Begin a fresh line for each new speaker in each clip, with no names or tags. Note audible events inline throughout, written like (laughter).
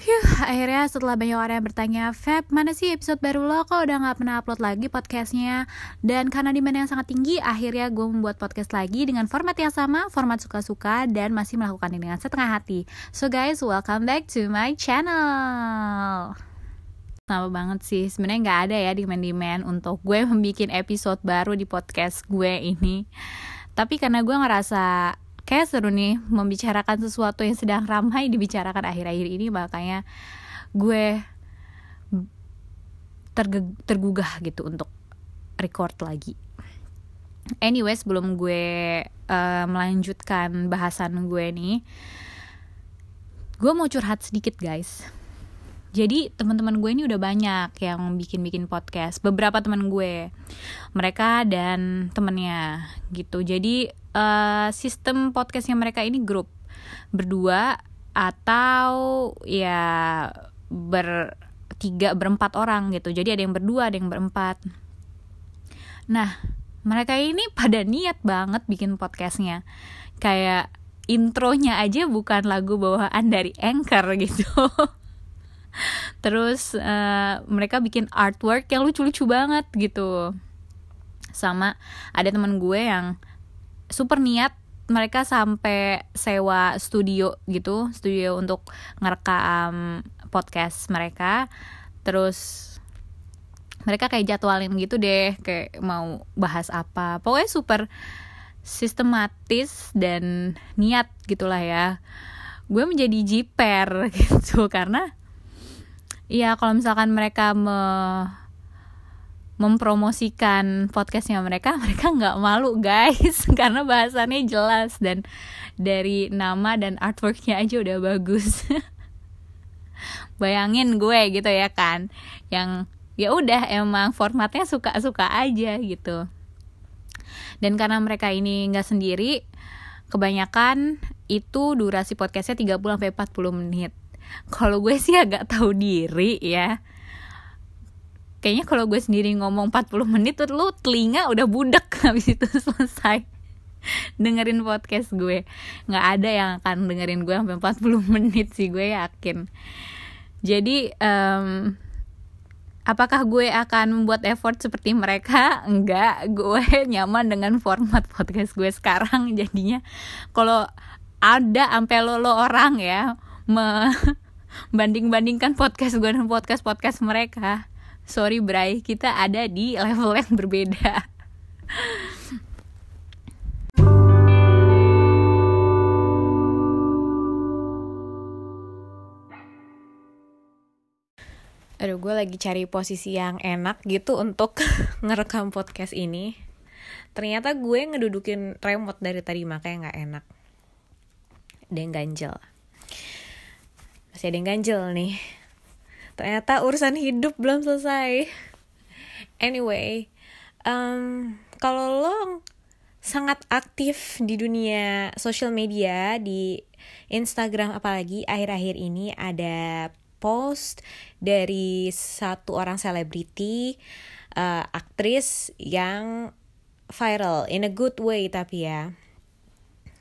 Phew, akhirnya setelah banyak orang yang bertanya, Feb, mana sih episode baru lo? Kok udah gak pernah upload lagi podcastnya? Dan karena demand yang sangat tinggi, akhirnya gue membuat podcast lagi dengan format yang sama, format suka-suka, dan masih melakukan ini dengan setengah hati. So guys, welcome back to my channel. Lama banget sih, sebenarnya nggak ada ya demand-demand untuk gue (laughs) membuat episode baru di podcast gue ini. Tapi karena gue ngerasa kayak seru nih membicarakan sesuatu yang sedang ramai dibicarakan akhir-akhir ini makanya gue tergugah gitu untuk record lagi. Anyway, sebelum gue uh, melanjutkan bahasan gue nih, gue mau curhat sedikit guys. Jadi teman-teman gue ini udah banyak yang bikin-bikin podcast. Beberapa teman gue, mereka dan temennya gitu. Jadi uh, sistem podcastnya mereka ini grup berdua atau ya bertiga berempat orang gitu. Jadi ada yang berdua ada yang berempat. Nah mereka ini (laughs) pada niat banget bikin podcastnya. Kayak intronya aja bukan lagu bawaan dari anchor (laughs) gitu. Terus uh, mereka bikin artwork yang lucu-lucu banget gitu. Sama ada teman gue yang super niat mereka sampai sewa studio gitu studio untuk ngerekam podcast mereka. Terus mereka kayak jadwalin gitu deh kayak mau bahas apa. Pokoknya super sistematis dan niat gitulah ya. Gue menjadi jiper (laughs) gitu karena ya kalau misalkan mereka me mempromosikan podcastnya mereka (laughs) mereka nggak malu guys. (laughs) Karena bahasannya jelas dan dari nama dan artworknya aja udah bagus. (laughs) Bayangin gue gitu ya kan yang ya udah emang formatnya suka-suka aja gitu. Dan karena mereka ini nggak sendiri kebanyakan itu durasi podcastnya 30 sampai 40 menit. Kalau gue sih agak tahu diri ya kayaknya kalau gue sendiri ngomong 40 menit tuh lu telinga udah budak (laughs) habis itu selesai. Dengerin podcast gue. Nggak ada yang akan dengerin gue sampai 40 (laughs) menit sih gue yakin. Jadi um, apakah gue akan membuat effort seperti mereka? (laughs) Enggak gue nyaman dengan format podcast gue sekarang. Jadinya kalau ada sampai lo lo orang ya membanding bandingkan podcast gue dan podcast podcast mereka sorry Bray kita ada di level yang berbeda Aduh, gue lagi cari posisi yang enak gitu untuk (laughs) ngerekam podcast ini. Ternyata gue ngedudukin remote dari tadi makanya nggak enak. Ada yang ganjel. Masih ada yang ganjel nih ternyata urusan hidup belum selesai. Anyway um, kalau lo sangat aktif di dunia social media di Instagram apalagi akhir-akhir ini ada post dari satu orang selebriti uh, aktris yang viral in a good way tapi ya.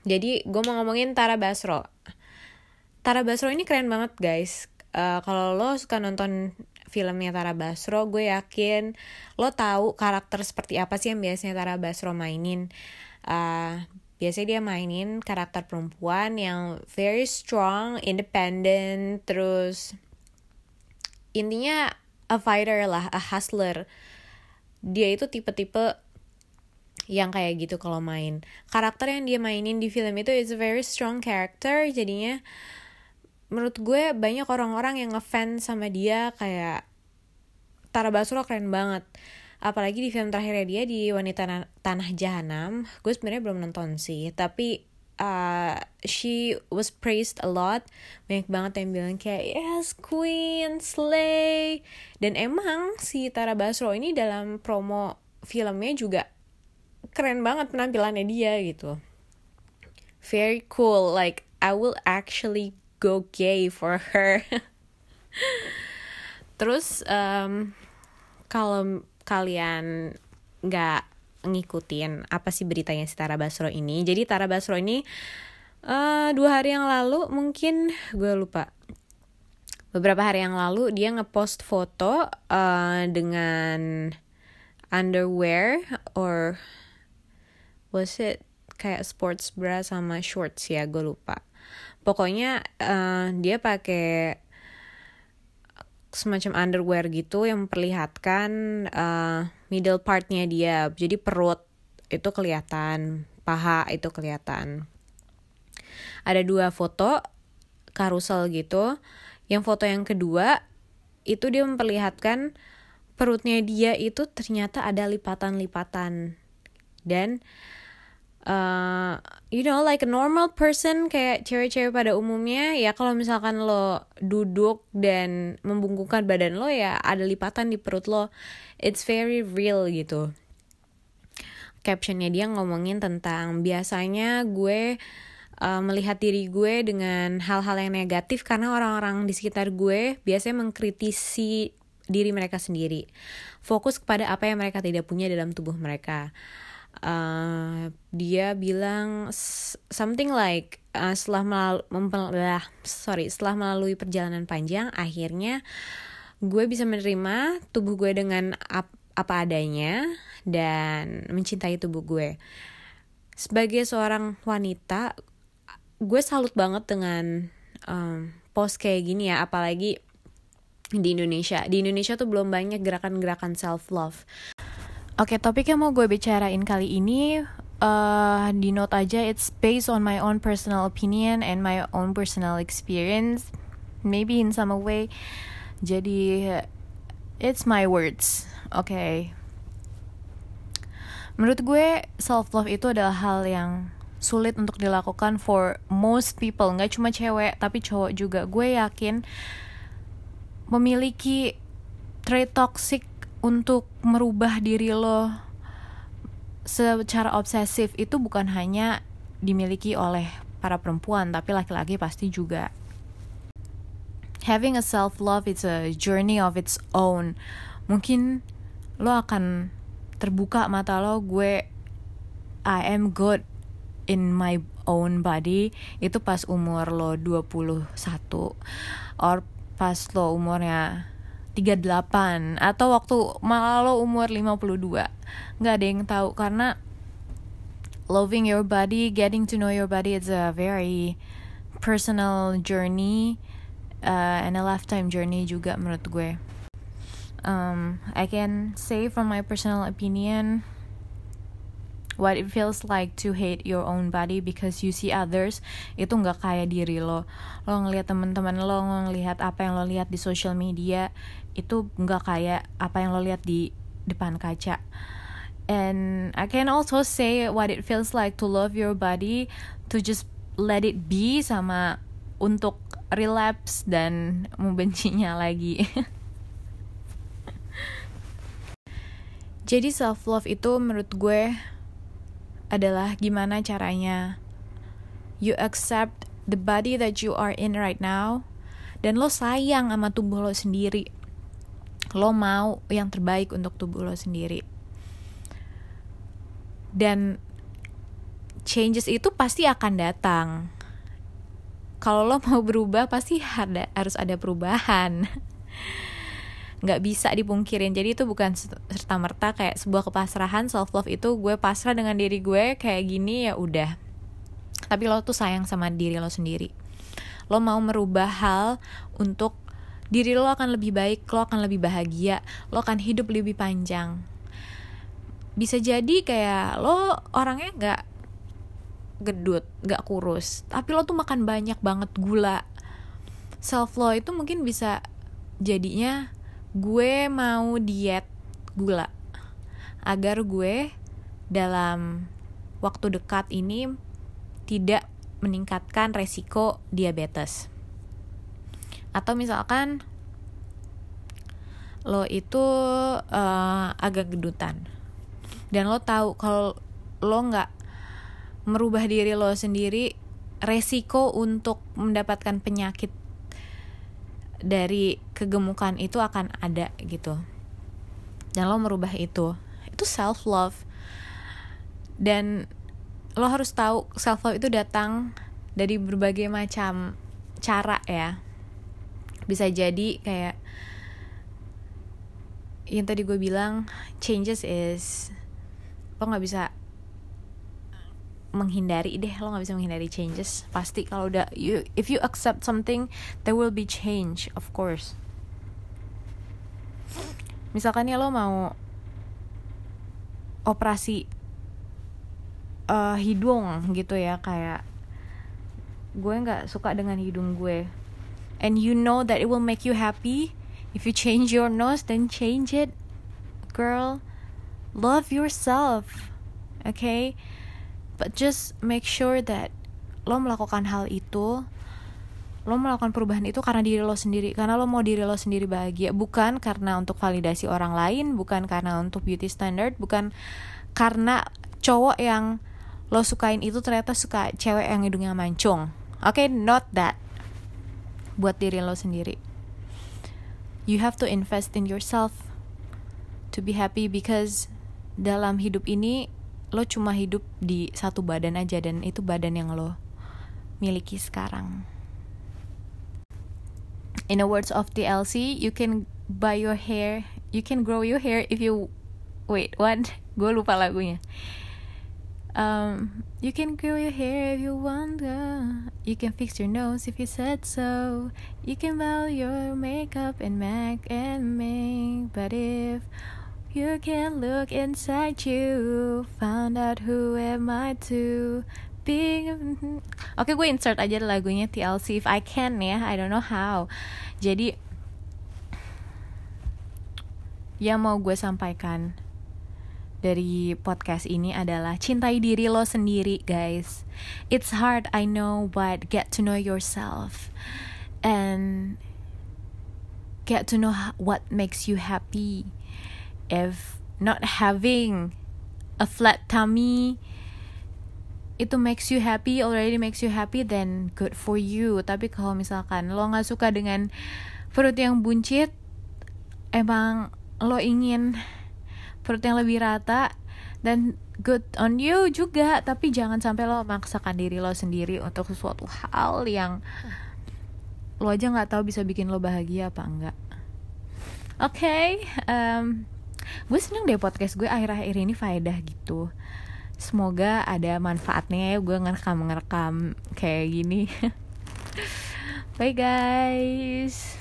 Jadi gue mau ngomongin Tara Basro. Tara Basro ini keren banget guys uh, kalau lo suka nonton filmnya Tara Basro, gue yakin lo tahu karakter seperti apa sih yang biasanya Tara Basro mainin. Uh, biasanya dia mainin karakter perempuan yang very strong, independent, terus intinya a fighter lah, a hustler. Dia itu tipe-tipe yang kayak gitu kalau main. Karakter yang dia mainin di film itu is a very strong character, jadinya menurut gue banyak orang-orang yang ngefans sama dia kayak Tara Basro keren banget. Apalagi di film terakhirnya dia di Wanita Tanah Jahanam gue sebenarnya belum nonton sih. Tapi uh, she was praised a lot. Banyak banget yang bilang kayak yes queen slay. Dan emang si Tara Basro ini dalam promo filmnya juga keren banget penampilannya dia gitu. Very cool. Like I will actually go gay for her. (laughs) Terus um, kalau kalian nggak ngikutin apa sih beritanya si Tara Basro ini jadi Tara Basro ini uh, dua hari yang lalu mungkin gue lupa. Beberapa hari yang lalu dia ngepost foto uh, dengan underwear or was it kayak sports bra sama shorts ya gue lupa pokoknya uh, dia pakai semacam underwear gitu yang memperlihatkan uh, middle partnya dia. Jadi perut itu kelihatan paha itu kelihatan. Ada dua foto karusel gitu. Yang foto yang kedua itu dia memperlihatkan perutnya dia itu ternyata ada lipatan-lipatan. Dan uh, you know like a normal person kayak cewek-cewek pada umumnya ya kalau misalkan lo duduk dan membungkukkan badan lo ya ada lipatan di perut lo it's very real gitu captionnya dia ngomongin tentang biasanya gue uh, melihat diri gue dengan hal-hal yang negatif karena orang-orang di sekitar gue biasanya mengkritisi diri mereka sendiri. Fokus kepada apa yang mereka tidak punya dalam tubuh mereka. Uh, dia bilang something like uh, setelah melalui sorry setelah melalui perjalanan panjang akhirnya gue bisa menerima tubuh gue dengan ap apa adanya dan mencintai tubuh gue. Sebagai seorang wanita gue salut banget dengan um, post kayak gini ya apalagi di Indonesia. Di Indonesia tuh belum banyak gerakan-gerakan self love Oke, okay, topik yang mau gue bicarain kali ini uh, di note aja it's based on my own personal opinion and my own personal experience. Maybe in some way. Jadi it's my words. Oke. Okay. menurut gue self love itu adalah hal yang sulit untuk dilakukan for most people. Nggak cuma cewek tapi cowok juga. Gue yakin memiliki trait toxic untuk merubah diri lo secara obsesif itu bukan hanya dimiliki oleh para perempuan tapi laki-laki pasti juga. Having a self love it's a journey of its own. Mungkin lo akan terbuka mata lo gue I am good in my own body. Itu pas umur lo 21 or pas lo umurnya 38 atau waktu malah lo umur 52 nggak ada yang tahu karena loving your body getting to know your body is a very personal journey uh, and a lifetime journey juga menurut gue. Um, I can say from my personal opinion what it feels like to hate your own body because you see others itu nggak kayak diri lo. Lo ngelihat teman-teman lo ngelihat apa yang lo lihat di social media itu nggak kayak apa yang lo lihat di depan kaca. And I can also say what it feels like to love your body to just let it be sama untuk relapse dan (laughs) membencinya lagi. (laughs) Jadi self love itu menurut gue adalah gimana caranya. You accept the body that you are in right now dan lo sayang sama tubuh lo sendiri. Lo mau yang terbaik untuk tubuh lo sendiri. Dan changes itu pasti akan datang. Kalau lo mau berubah pasti ada harus ada perubahan (laughs) nggak bisa dipungkirin. Jadi itu bukan serta merta kayak sebuah kepasrahan self love itu gue pasrah dengan diri gue kayak gini ya udah. Tapi lo tuh sayang sama diri lo sendiri. Lo mau merubah hal untuk diri lo akan lebih baik lo akan lebih bahagia lo akan hidup lebih panjang. Bisa jadi kayak lo orangnya nggak gedut nggak kurus tapi lo tuh makan banyak banget gula. Self love itu mungkin bisa jadinya gue mau diet gula agar gue dalam waktu dekat ini tidak meningkatkan resiko diabetes. Atau misalkan lo itu uh, agak gedutan dan lo tahu kalau lo nggak merubah diri lo sendiri resiko untuk mendapatkan penyakit dari kegemukan itu akan ada gitu. Dan lo merubah itu. Itu self love dan lo harus tahu self love itu datang dari berbagai macam cara ya. Bisa jadi kayak yang tadi gue bilang changes is lo nggak bisa menghindari deh lo nggak bisa menghindari changes. Pasti kalau udah you if you accept something there will be change of course. Misalkan ya lo mau operasi uh, hidung gitu ya kayak gue nggak suka dengan hidung gue. And you know that it will make you happy. If you change your nose then change it. Girl love yourself okay but just make sure that lo melakukan hal itu lo melakukan perubahan itu karena diri lo sendiri karena lo mau diri lo sendiri bahagia. Bukan karena untuk validasi orang lain bukan karena untuk beauty standard bukan karena cowok yang lo sukain itu ternyata suka cewek yang hidungnya mancung. Oke okay, not that. Buat diri lo sendiri. You have to invest in yourself to be happy because dalam hidup ini lo cuma hidup di satu badan aja dan itu badan yang lo miliki sekarang in the words of TLC you can buy your hair you can grow your hair if you wait what (laughs) gue lupa lagunya Um, you can grow your hair if you want, girl. You can fix your nose if you said so. You can buy your makeup and MAC and make. But if you can look inside you, find out who am I to be. Oke, okay, gue insert aja lagunya TLC if I can ya. I don't know how. Jadi, yang mau gue sampaikan dari podcast ini adalah cintai diri lo sendiri, guys. It's hard, I know, but get to know yourself and get to know what makes you happy. If not having a flat tummy itu makes you happy, already makes you happy, then good for you. Tapi kalau misalkan lo nggak suka dengan perut yang buncit, emang lo ingin perut yang lebih rata dan good on you juga tapi jangan sampai lo memaksakan diri lo sendiri untuk sesuatu hal yang lo aja nggak tahu bisa bikin lo bahagia apa enggak oke okay, um, gue seneng deh podcast gue akhir-akhir ini faedah gitu. Semoga ada manfaatnya ya gue ngerekam ngerekam kayak gini. (laughs) Bye guys